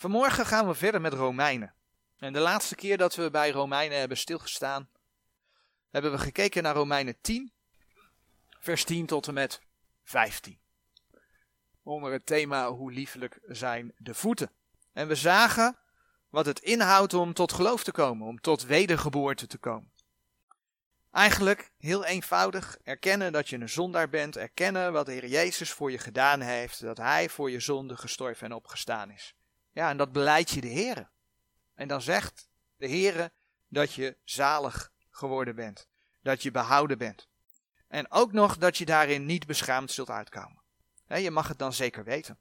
Vanmorgen gaan we verder met Romeinen. En de laatste keer dat we bij Romeinen hebben stilgestaan, hebben we gekeken naar Romeinen 10, vers 10 tot en met 15. Onder het thema hoe liefelijk zijn de voeten. En we zagen wat het inhoudt om tot geloof te komen, om tot wedergeboorte te komen. Eigenlijk heel eenvoudig erkennen dat je een zondaar bent, erkennen wat de Heer Jezus voor je gedaan heeft, dat Hij voor je zonde gestorven en opgestaan is. Ja, en dat beleid je de Heer. En dan zegt de Heer dat je zalig geworden bent, dat je behouden bent. En ook nog dat je daarin niet beschaamd zult uitkomen. Je mag het dan zeker weten.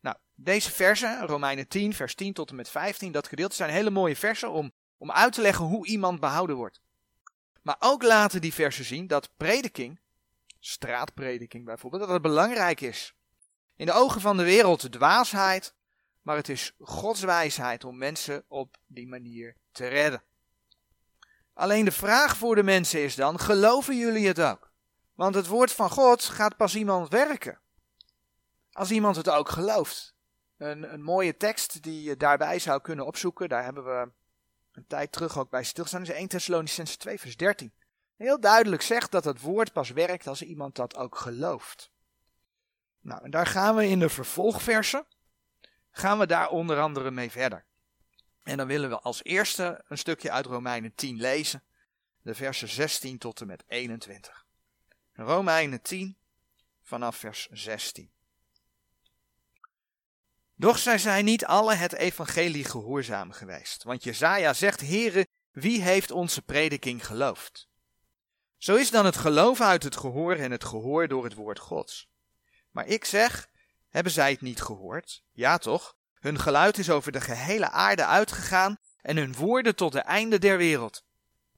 Nou, deze versen, Romeinen 10, vers 10 tot en met 15, dat gedeelte zijn hele mooie versen om, om uit te leggen hoe iemand behouden wordt. Maar ook laten die versen zien dat prediking, straatprediking bijvoorbeeld, dat het belangrijk is. In de ogen van de wereld dwaasheid, maar het is Gods wijsheid om mensen op die manier te redden. Alleen de vraag voor de mensen is dan, geloven jullie het ook? Want het woord van God gaat pas iemand werken. Als iemand het ook gelooft. Een, een mooie tekst die je daarbij zou kunnen opzoeken, daar hebben we een tijd terug ook bij stilstaan, is 1 Thessalonicense 2 vers 13. Heel duidelijk zegt dat het woord pas werkt als iemand dat ook gelooft. Nou, en daar gaan we in de vervolgversen, gaan we daar onder andere mee verder. En dan willen we als eerste een stukje uit Romeinen 10 lezen, de versen 16 tot en met 21. Romeinen 10 vanaf vers 16. Doch zij zijn niet alle het evangelie gehoorzaam geweest. Want Jezaja zegt, Heere, wie heeft onze prediking geloofd? Zo is dan het geloof uit het gehoor en het gehoor door het woord Gods. Maar ik zeg, hebben zij het niet gehoord? Ja toch, hun geluid is over de gehele aarde uitgegaan en hun woorden tot de einde der wereld.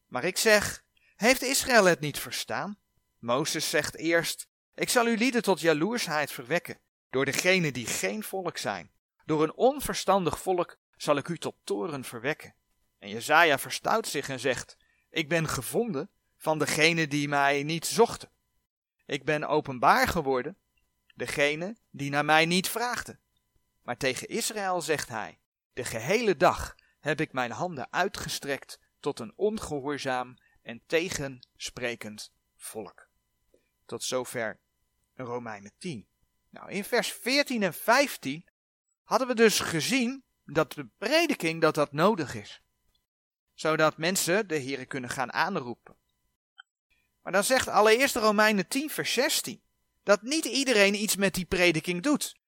Maar ik zeg, heeft Israël het niet verstaan? Mozes zegt eerst, ik zal uw lieden tot jaloersheid verwekken door degenen die geen volk zijn. Door een onverstandig volk zal ik u tot toren verwekken. En Jezaja verstout zich en zegt, ik ben gevonden van degenen die mij niet zochten. Ik ben openbaar geworden, degene die naar mij niet vraagden. Maar tegen Israël zegt hij, de gehele dag heb ik mijn handen uitgestrekt tot een ongehoorzaam en tegensprekend volk. Tot zover Romeinen 10. Nou, in vers 14 en 15 hadden we dus gezien dat de prediking dat dat nodig is. Zodat mensen de Heeren kunnen gaan aanroepen. Maar dan zegt allereerst Romeinen 10 vers 16 dat niet iedereen iets met die prediking doet.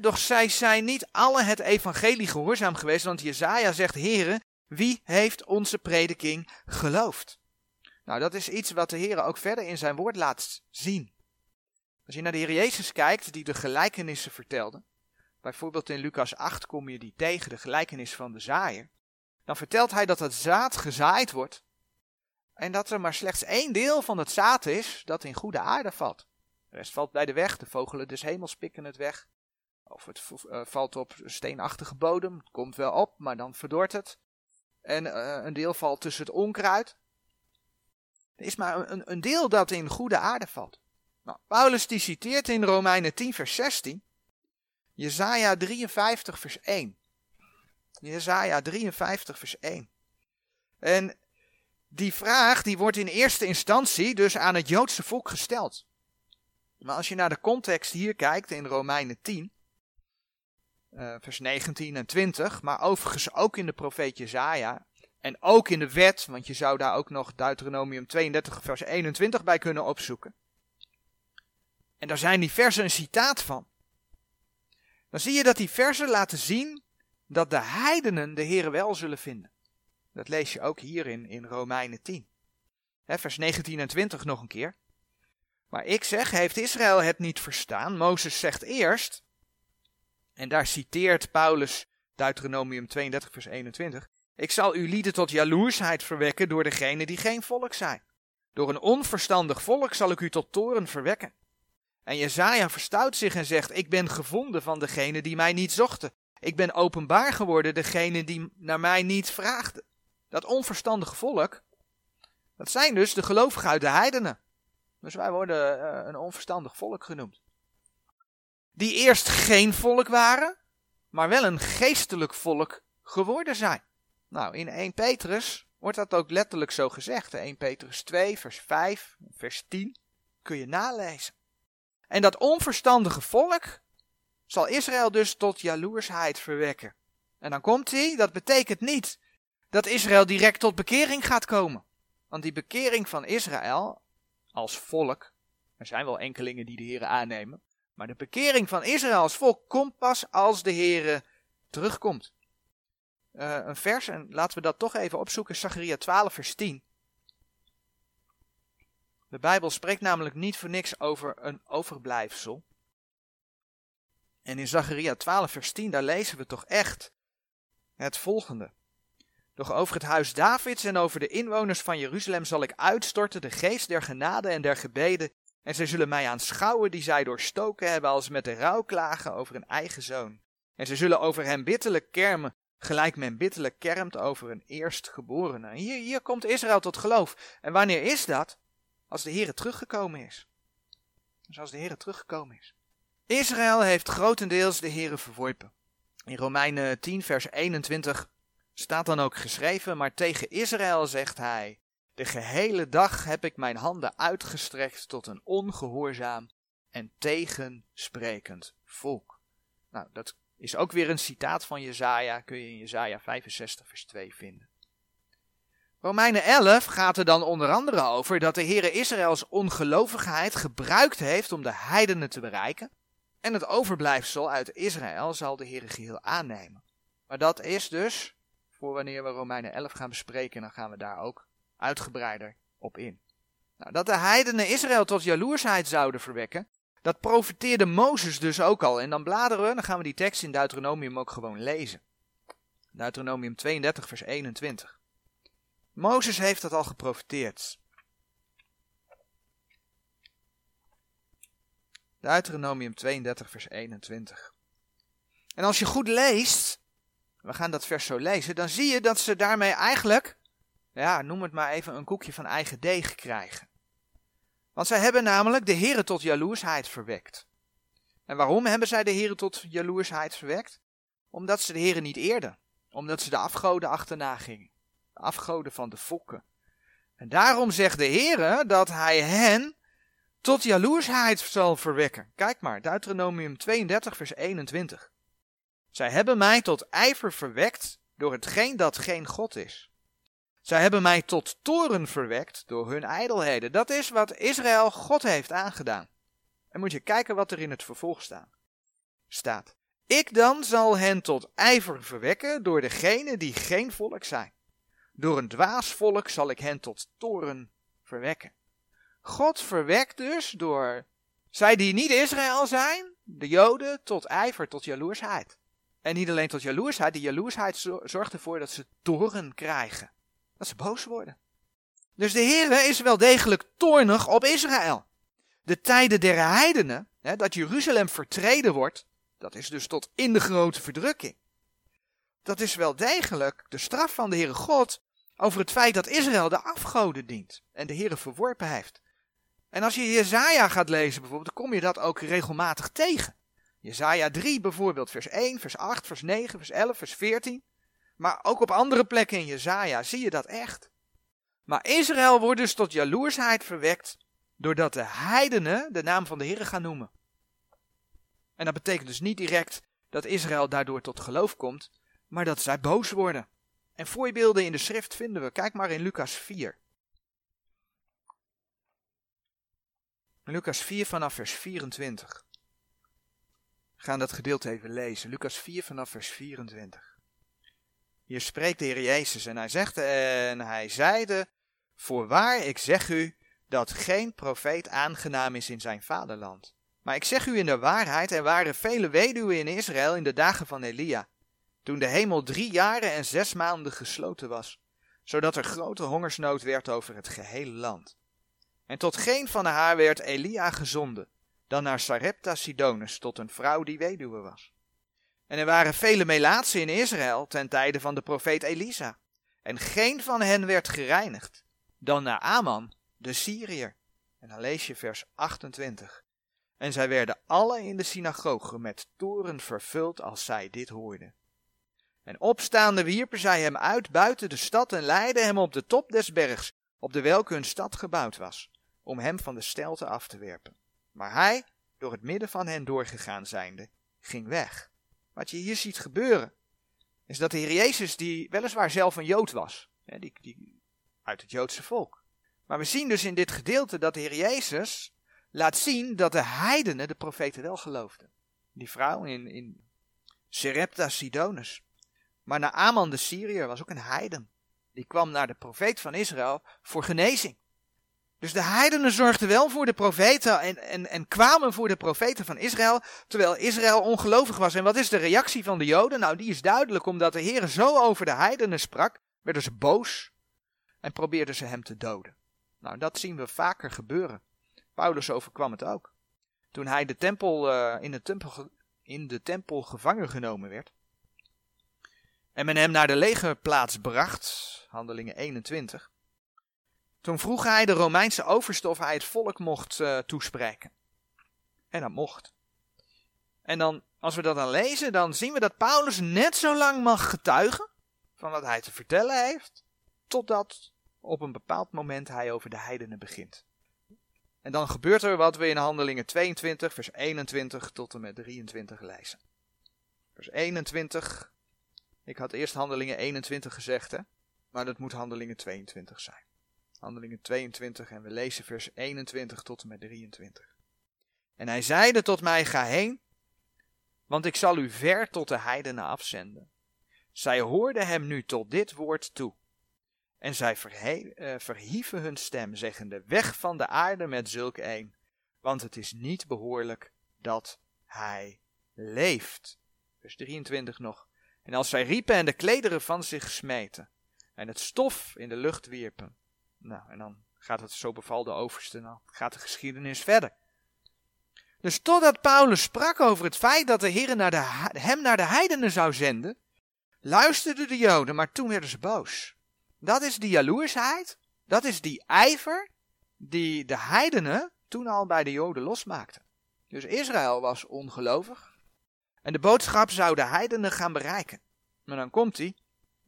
Doch zij zijn niet alle het evangelie gehoorzaam geweest, want Jezaja zegt, Heere, wie heeft onze prediking geloofd? Nou, dat is iets wat de Heer ook verder in zijn woord laat zien. Als je naar de Heer Jezus kijkt, die de gelijkenissen vertelde, bijvoorbeeld in Lucas 8 kom je die tegen, de gelijkenis van de zaaier, dan vertelt hij dat het zaad gezaaid wordt en dat er maar slechts één deel van het zaad is dat in goede aarde valt. De rest valt bij de weg, de vogelen des hemels pikken het weg. Of het uh, valt op steenachtige bodem, komt wel op, maar dan verdort het. En uh, een deel valt tussen het onkruid. Er is maar een, een deel dat in goede aarde valt. Nou, Paulus die citeert in Romeinen 10 vers 16, Jezaja 53 vers 1. Jezaja 53 vers 1. En die vraag die wordt in eerste instantie dus aan het Joodse volk gesteld. Maar als je naar de context hier kijkt in Romeinen 10, uh, eh, vers 19 en 20, maar overigens ook in de profeet Jezaja en ook in de wet, want je zou daar ook nog Deuteronomium 32 vers 21 bij kunnen opzoeken. En daar zijn die versen een citaat van. Dan zie je dat die versen laten zien dat de heidenen de Heer wel zullen vinden. Dat lees je ook hierin in Romeinen 10. vers 19 en 20 nog een keer. Maar ik zeg, heeft Israël het niet verstaan? Mozes zegt eerst, en daar citeert Paulus Deuteronomium 32 vers 21, ik zal uw lieden tot jaloersheid verwekken door degenen die geen volk zijn. Door een onverstandig volk zal ik u tot toren verwekken. En Jezaja verstout zich en zegt, ik ben gevonden van degene die mij niet zochten. Ik ben openbaar geworden degene die naar mij niet vraagden. Dat onverstandige volk, dat zijn dus de gelovigen uit de heidenen. Dus wij worden uh, een onverstandig volk genoemd. Die eerst geen volk waren, maar wel een geestelijk volk geworden zijn. Nou, in 1 Petrus wordt dat ook letterlijk zo gezegd. 1 Petrus 2, vers 5, vers 10 kun je nalezen. En dat onverstandige volk zal Israël dus tot jaloersheid verwekken. En dan komt hij, dat betekent niet dat Israël direct tot bekering gaat komen. Want die bekering van Israël als volk, er zijn wel enkelingen die de Heren aannemen, maar de bekering van Israël als volk komt pas als de Heere terugkomt. Uh, een vers, en laten we dat toch even opzoeken, Zacharia 12 vers 10. De Bijbel spreekt namelijk niet voor niks over een overblijfsel. En in Zacharia 12 vers 10, daar lezen we toch echt het volgende. Doch over het huis Davids en over de inwoners van Jeruzalem zal ik uitstorten de geest der genade en der gebeden. En zij zullen mij aanschouwen die zij doorstoken hebben als met de rouw klagen over een eigen zoon. En zij zullen over hem bitterlijk kermen, gelijk men bitterlijk kermt over een eerstgeborene. Hier, hier komt Israël tot geloof. En wanneer is dat? Als de Heer teruggekomen is. Dus als de Heer teruggekomen is. Israël heeft grotendeels de Heer verworpen. In Romeinen 10 vers 21 staat dan ook geschreven, maar tegen Israël zegt hij, de gehele dag heb ik mijn handen uitgestrekt tot een ongehoorzaam en tegensprekend volk. Nou, dat is ook weer een citaat van Jezaja, kun je in Jezaja 65 vers 2 vinden. Romeinen 11 gaat er dan onder andere over dat de Heere Israëls ongelovigheid gebruikt heeft om de heidenen te bereiken. En het overblijfsel uit Israël zal de Heere geheel aannemen. Maar dat is dus voor wanneer we Romeinen 11 gaan bespreken, dan gaan we daar ook uitgebreider op in. Nou, dat de heidenen Israël tot jaloersheid zouden verwekken, dat profeteerde Mozes dus ook al. En dan bladeren we, dan gaan we die tekst in Deuteronomium ook gewoon lezen. Deuteronomium 32, vers 21. Mozes heeft dat al geprofeteerd. Deuteronomium 32, vers 21. En als je goed leest, we gaan dat vers zo lezen, dan zie je dat ze daarmee eigenlijk, ja, noem het maar even, een koekje van eigen deeg krijgen. Want zij hebben namelijk de Here tot jaloersheid verwekt. En waarom hebben zij de Here tot jaloersheid verwekt? Omdat ze de Here niet eerden. Omdat ze de afgoden achterna gingen. De afgoden van de volken. En daarom zegt de Heere dat hij hen tot jaloersheid zal verwekken. Kijk maar, Deuteronomium 32 vers 21. Zij hebben mij tot ijver verwekt door hetgeen dat geen God is. Zij hebben mij tot toren verwekt door hun ijdelheden. Dat is wat Israël God heeft aangedaan. En moet je kijken wat er in het vervolg staat. staat. Ik dan zal hen tot ijver verwekken door degene die geen volk zijn. Door een dwaas volk zal ik hen tot toren verwekken. God verwekt dus door zij die niet Israël zijn, de Joden, tot ijver, tot jaloersheid. En niet alleen tot jaloersheid, die jaloersheid zorgt ervoor dat ze toren krijgen. Dat ze boos worden. Dus de Heer is wel degelijk toornig op Israël. De tijden der heidenen, hè, dat Jeruzalem vertreden wordt, dat is dus tot in de grote verdrukking. Dat is wel degelijk de straf van de Heere God over het feit dat Israël de afgoden dient en de Heere verworpen heeft. En als je Jezaja gaat lezen bijvoorbeeld, dan kom je dat ook regelmatig tegen. Jezaja 3 bijvoorbeeld, vers 1, vers 8, vers 9, vers 11, vers 14. Maar ook op andere plekken in Jezaja zie je dat echt. Maar Israël wordt dus tot jaloersheid verwekt doordat de heidenen de naam van de Heer gaan noemen. En dat betekent dus niet direct dat Israël daardoor tot geloof komt, maar dat zij boos worden. En voorbeelden in de schrift vinden we. Kijk maar in Lucas 4. Lucas 4 vanaf vers 24 gaan dat gedeelte even lezen. Lucas 4 vanaf vers 24. Hier spreekt de Heer Jezus en hij zegt, en hij zeide, voorwaar ik zeg u, dat geen profeet aangenaam is in zijn vaderland. Maar ik zeg u in de waarheid, er waren vele weduwen in Israël in de dagen van Elia, toen de hemel drie jaren en zes maanden gesloten was, zodat er grote hongersnood werd over het gehele land. En tot geen van haar werd Elia gezonden, dan naar Sarepta Sidonus tot een vrouw die weduwe was. En er waren vele melaatsen in Israël ten tijde van de profeet Elisa. En geen van hen werd gereinigd, dan naar Aman, de Syriër. En dan lees je vers 28. En zij werden alle in de synagoge met toren vervuld als zij dit hoorden. En opstaande wierpen zij hem uit buiten de stad en leidden hem op de top des bergs, op de welke hun stad gebouwd was, om hem van de stelte af te werpen. Maar hij, door het midden van hen doorgegaan zijnde, ging weg. Wat je hier ziet gebeuren, is dat de Heer Jezus, die weliswaar zelf een Jood was, die, die, uit het Joodse volk. Maar we zien dus in dit gedeelte dat de Heer Jezus laat zien dat de heidenen de profeten wel geloofden. Die vrouw in, in Serepta Sidonus. Maar Naaman de Syriër was ook een heiden. Die kwam naar de profeet van Israël voor genezing. Dus de heidenen zorgden wel voor de profeten en, en, en kwamen voor de profeten van Israël, terwijl Israël ongelovig was. En wat is de reactie van de Joden? Nou, die is duidelijk, omdat de Heer zo over de heidenen sprak, werden ze boos en probeerden ze hem te doden. Nou, dat zien we vaker gebeuren. Paulus overkwam het ook. Toen hij de tempel, uh, in, de tempel, in de tempel gevangen genomen werd, en men hem naar de legerplaats bracht, handelingen 21, toen vroeg hij de Romeinse overste of hij het volk mocht uh, toespreken. En dat mocht. En dan, als we dat dan lezen, dan zien we dat Paulus net zo lang mag getuigen van wat hij te vertellen heeft, totdat op een bepaald moment hij over de heidenen begint. En dan gebeurt er wat we in Handelingen 22, vers 21 tot en met 23 lezen. Vers 21. Ik had eerst Handelingen 21 gezegd, hè? maar dat moet Handelingen 22 zijn. Handelingen 22 en we lezen vers 21 tot en met 23. En hij zeide tot mij, ga heen, want ik zal u ver tot de heidenen afzenden. Zij hoorden hem nu tot dit woord toe. En zij uh, verhieven hun stem, zeggende, weg van de aarde met zulk een, want het is niet behoorlijk dat hij leeft. Vers 23 nog. En als zij riepen en de klederen van zich smeten, en het stof in de lucht wierpen, nou, en dan gaat het zo beval de overste, dan gaat de geschiedenis verder. Dus totdat Paulus sprak over het feit dat de Heer hem naar de heidenen zou zenden, luisterden de Joden, maar toen werden ze boos. Dat is die jaloersheid, dat is die ijver die de heidenen toen al bij de Joden losmaakten. Dus Israël was ongelovig en de boodschap zou de heidenen gaan bereiken. Maar dan komt hij,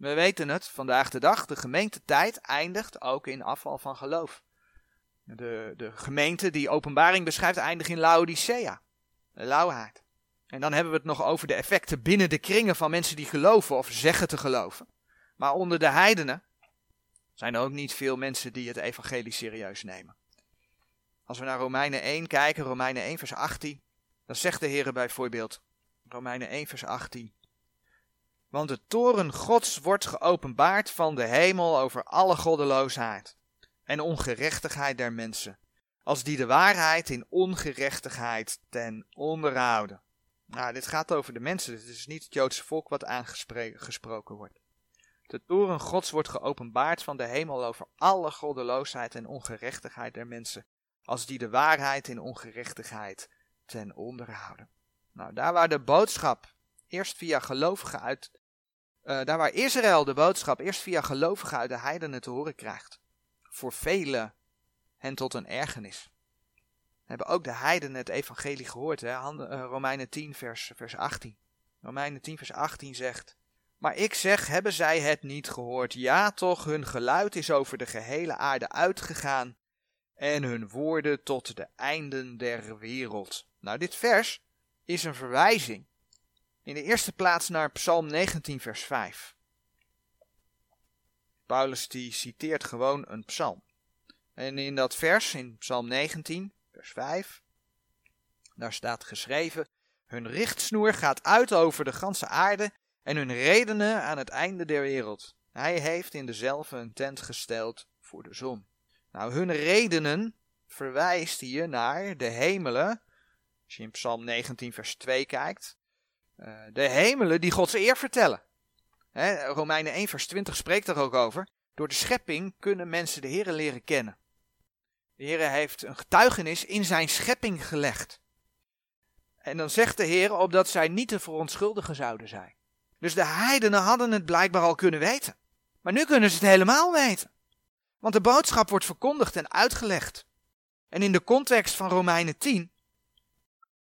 we weten het, vandaag de dag, de gemeentetijd eindigt ook in afval van geloof. De, de gemeente die openbaring beschrijft eindigt in Laodicea, lauwheid. En dan hebben we het nog over de effecten binnen de kringen van mensen die geloven of zeggen te geloven. Maar onder de heidenen zijn er ook niet veel mensen die het evangelie serieus nemen. Als we naar Romeinen 1 kijken, Romeinen 1 vers 18, dan zegt de Heer bijvoorbeeld, Romeinen 1 vers 18, want de toren Gods wordt geopenbaard van de hemel over alle goddeloosheid en ongerechtigheid der mensen, als die de waarheid in ongerechtigheid ten onderhouden. Nou, dit gaat over de mensen, dit is niet het Joodse volk wat aangesproken wordt. De toren Gods wordt geopenbaard van de hemel over alle goddeloosheid en ongerechtigheid der mensen, als die de waarheid in ongerechtigheid ten onderhouden. Nou, daar waar de boodschap eerst via gelovigen uit, uh, daar waar Israël de boodschap eerst via gelovigen uit de heidenen te horen krijgt, voor velen hen tot een ergernis. Hebben ook de heidenen het evangelie gehoord, hè? Eh, Romeinen 10 vers, vers 18. Romeinen 10 vers 18 zegt, maar ik zeg, hebben zij het niet gehoord? Ja, toch, hun geluid is over de gehele aarde uitgegaan en hun woorden tot de einden der wereld. Nou, dit vers is een verwijzing. In de eerste plaats naar Psalm 19, vers 5. Paulus die citeert gewoon een psalm. En in dat vers, in Psalm 19, vers 5, daar staat geschreven: Hun richtsnoer gaat uit over de ganse aarde en hun redenen aan het einde der wereld. Hij heeft in dezelfde een tent gesteld voor de zon. Nou, hun redenen verwijst hier naar de hemelen. Als je in Psalm 19, vers 2 kijkt. Uh, de hemelen die Gods eer vertellen. Romeinen 1, vers 20 spreekt er ook over. Door de schepping kunnen mensen de Heer leren kennen. De Heer heeft een getuigenis in zijn schepping gelegd. En dan zegt de Heer opdat zij niet te verontschuldigen zouden zijn. Dus de heidenen hadden het blijkbaar al kunnen weten. Maar nu kunnen ze het helemaal weten. Want de boodschap wordt verkondigd en uitgelegd. En in de context van Romeinen 10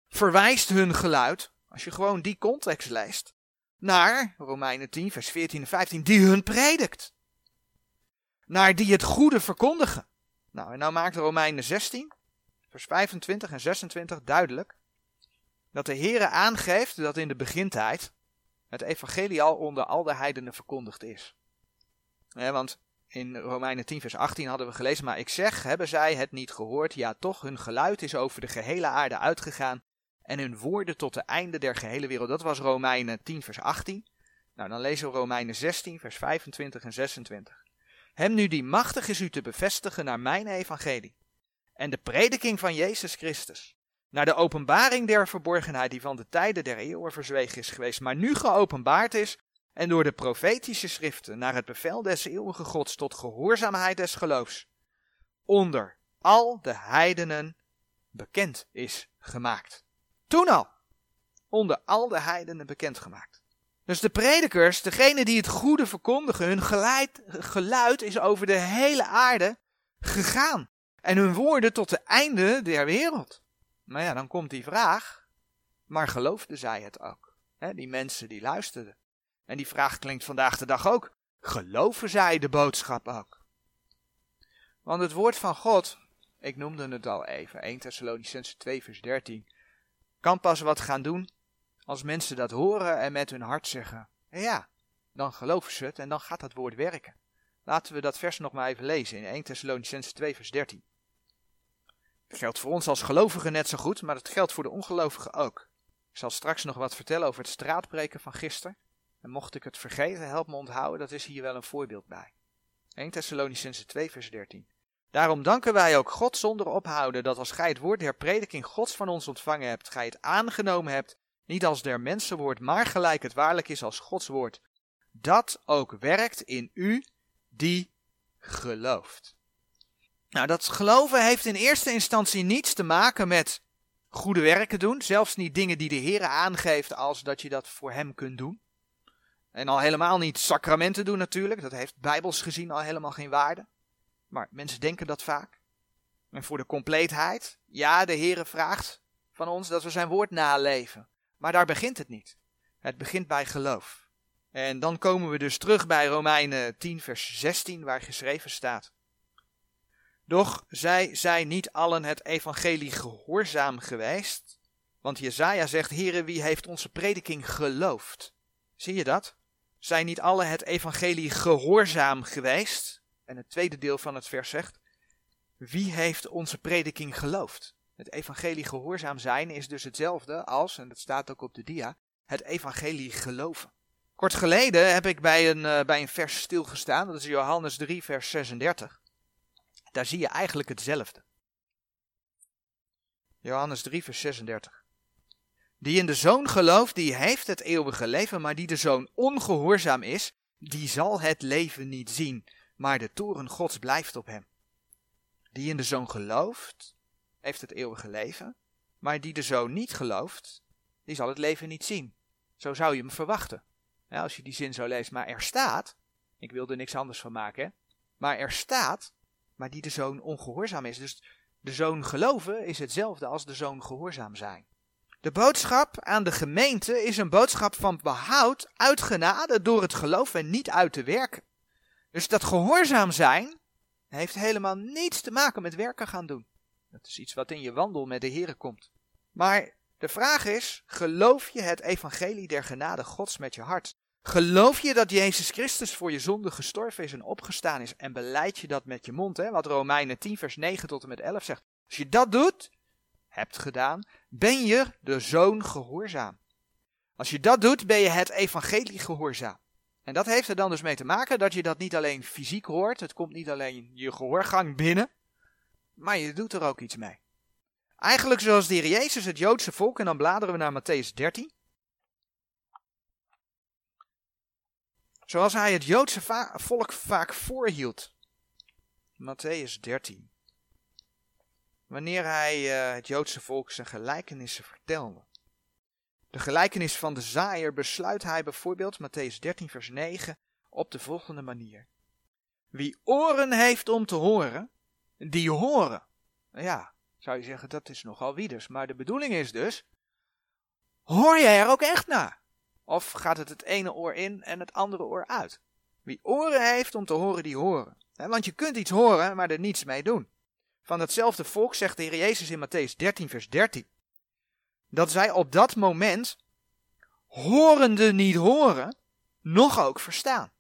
verwijst hun geluid, als je gewoon die context leest, naar Romeinen 10, vers 14 en 15, die hun predikt. Naar die het goede verkondigen. Nou, en nou maakt Romeinen 16, vers 25 en 26 duidelijk dat de Heere aangeeft dat in de begintijd het evangelie al onder al de heidenen verkondigd is. want in Romeinen 10 vers 18 hadden we gelezen, maar ik zeg, hebben zij het niet gehoord? Ja, toch, hun geluid is over de gehele aarde uitgegaan en hun woorden tot de einde der gehele wereld. Dat was Romeinen 10 vers 18. Nou, dan lezen we Romeinen 16 vers 25 en 26. Hem nu die machtig is u te bevestigen naar mijn evangelie en de prediking van Jezus Christus, naar de openbaring der verborgenheid die van de tijden der eeuwen verzwegen is geweest, maar nu geopenbaard is en door de profetische schriften naar het bevel des eeuwige Gods tot gehoorzaamheid des geloofs onder al de heidenen bekend is gemaakt. Toen al, onder al de heidenen bekend gemaakt. Dus de predikers, degene die het goede verkondigen, hun geluid, geluid is over de hele aarde gegaan. En hun woorden tot de einde der wereld. Maar ja, dan komt die vraag, maar geloofden zij het ook? die mensen die luisterden. En die vraag klinkt vandaag de dag ook. Geloven zij de boodschap ook? Want het woord van God, ik noemde het al even, 1 Thessalonicense 2 vers 13, kan pas wat gaan doen als mensen dat horen en met hun hart zeggen, ja, dan geloven ze het en dan gaat dat woord werken. Laten we dat vers nog maar even lezen in 1 Thessalonicense 2 vers 13. Dat geldt voor ons als gelovigen net zo goed, maar dat geldt voor de ongelovigen ook. Ik zal straks nog wat vertellen over het straatbreken van gisteren. En mocht ik het vergeten, help me onthouden, dat is hier wel een voorbeeld bij. 1 Thessalonicense 2 vers 13. Daarom danken wij ook God zonder ophouden dat als gij het woord der prediking Gods van ons ontvangen hebt, gij het aangenomen hebt, niet als der mensenwoord, maar gelijk het waarlijk is als Gods woord, dat ook werkt in u die gelooft. Nou, dat geloven heeft in eerste instantie niets te maken met goede werken doen, zelfs niet dingen die de Heer aangeeft als dat je dat voor Hem kunt doen. En al helemaal niet sacramenten doen natuurlijk, dat heeft bijbels gezien al helemaal geen waarde. Maar mensen denken dat vaak. En voor de compleetheid, ja, de Heere vraagt van ons dat we zijn woord naleven. Maar daar begint het niet. Het begint bij geloof. En dan komen we dus terug bij Romeinen 10, vers 16, waar geschreven staat. Doch zij zijn niet allen het evangelie gehoorzaam geweest. Want Jezaja zegt, Heere, wie heeft onze prediking geloofd? Zie je dat? Zijn niet allen het evangelie gehoorzaam geweest? En het tweede deel van het vers zegt, wie heeft onze prediking geloofd? Het evangelie gehoorzaam zijn is dus hetzelfde als, en dat staat ook op de dia, het evangelie geloven. Kort geleden heb ik bij een, uh, bij een vers stilgestaan, dat is Johannes 3, vers 36. Daar zie je eigenlijk hetzelfde. Johannes 3, vers 36. Die in de zoon gelooft, die heeft het eeuwige leven, maar die de zoon ongehoorzaam is, die zal het leven niet zien, maar de toren gods blijft op hem. Die in de zoon gelooft, heeft het eeuwige leven, maar die de zoon niet gelooft, die zal het leven niet zien. Zo zou je hem verwachten. Als je die zin zo leest, maar er staat, ik wil er niks anders van maken, hè? maar er staat, maar die de zoon ongehoorzaam is. Dus de zoon geloven is hetzelfde als de zoon gehoorzaam zijn. De boodschap aan de gemeente is een boodschap van behoud uit genade door het geloof en niet uit te werken. Dus dat gehoorzaam zijn heeft helemaal niets te maken met werken gaan doen. Dat is iets wat in je wandel met de Here komt. Maar de vraag is, geloof je het evangelie der genade Gods met je hart? Geloof je dat Jezus Christus voor je zonde gestorven is en opgestaan is en beleid je dat met je mond, hè? wat Romeinen 10 vers 9 tot en met 11 zegt. Als je dat doet, hebt gedaan, ben je de zoon gehoorzaam. Als je dat doet, ben je het evangelie gehoorzaam. En dat heeft er dan dus mee te maken dat je dat niet alleen fysiek hoort, het komt niet alleen je gehoorgang binnen, maar je doet er ook iets mee. Eigenlijk zoals Heer Jezus het Joodse volk, en dan bladeren we naar Matthäus 13. Zoals hij het Joodse volk vaak voorhield. Matthäus 13. Wanneer hij uh, het Joodse volk zijn gelijkenissen vertelde. De gelijkenis van de zaaier besluit hij bijvoorbeeld, Matthäus 13 vers 9, op de volgende manier. Wie oren heeft om te horen, die horen. Ja, zou je zeggen, dat is nogal wieders. Maar de bedoeling is dus Hoor jij er ook echt naar? Of gaat het het ene oor in en het andere oor uit? Wie oren heeft om te horen, die horen. Want je kunt iets horen, maar er niets mee doen. Van hetzelfde volk zegt de Heer Jezus in Matthäus 13, vers 13. Dat zij op dat moment horende niet horen, nog ook verstaan.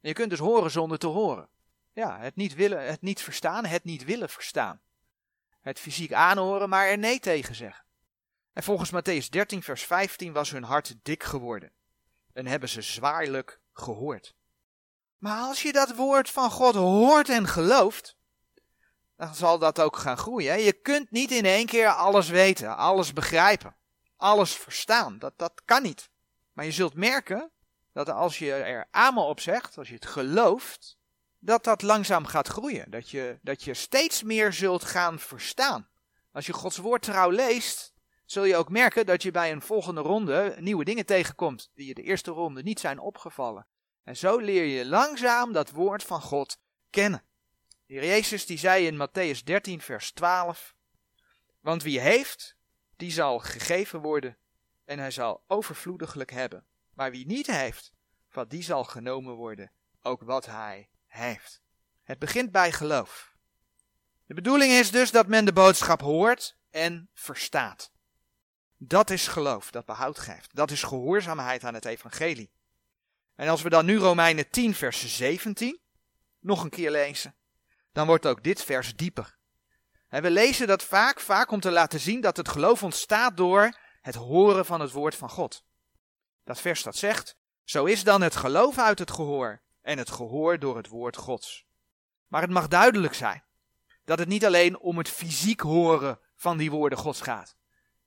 Je kunt dus horen zonder te horen. Ja, het niet willen, het niet verstaan, het niet willen verstaan. Het fysiek aanhoren, maar er nee tegen zeggen. En volgens Matthäus 13, vers 15 was hun hart dik geworden. En hebben ze zwaarlijk gehoord. Maar als je dat woord van God hoort en gelooft, dan zal dat ook gaan groeien. Je kunt niet in één keer alles weten, alles begrijpen, alles verstaan. Dat, dat kan niet. Maar je zult merken dat als je er amen op zegt, als je het gelooft, dat dat langzaam gaat groeien. Dat je, dat je steeds meer zult gaan verstaan. Als je Gods woord trouw leest, zul je ook merken dat je bij een volgende ronde nieuwe dingen tegenkomt die je de eerste ronde niet zijn opgevallen. En zo leer je langzaam dat woord van God kennen. De Heer Jezus die zei in Matthäus 13 vers 12, want wie heeft, die zal gegeven worden en hij zal overvloediglijk hebben. Maar wie niet heeft, van die zal genomen worden, ook wat hij heeft. Het begint bij geloof. De bedoeling is dus dat men de boodschap hoort en verstaat. Dat is geloof dat behoud geeft. Dat is gehoorzaamheid aan het evangelie. En als we dan nu Romeinen 10 vers 17 nog een keer lezen, dan wordt ook dit vers dieper. En we lezen dat vaak, vaak om te laten zien dat het geloof ontstaat door het horen van het woord van God. Dat vers dat zegt, zo is dan het geloof uit het gehoor en het gehoor door het woord Gods. Maar het mag duidelijk zijn dat het niet alleen om het fysiek horen van die woorden Gods gaat.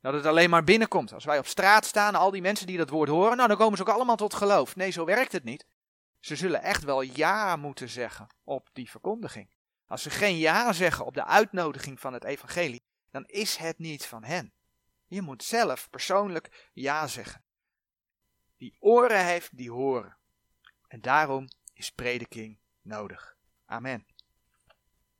Dat het alleen maar binnenkomt. Als wij op straat staan, al die mensen die dat woord horen, nou dan komen ze ook allemaal tot geloof. Nee, zo werkt het niet. Ze zullen echt wel ja moeten zeggen op die verkondiging. Als ze geen ja zeggen op de uitnodiging van het evangelie, dan is het niet van hen. Je moet zelf persoonlijk ja zeggen. Die oren heeft, die horen. En daarom is prediking nodig. Amen.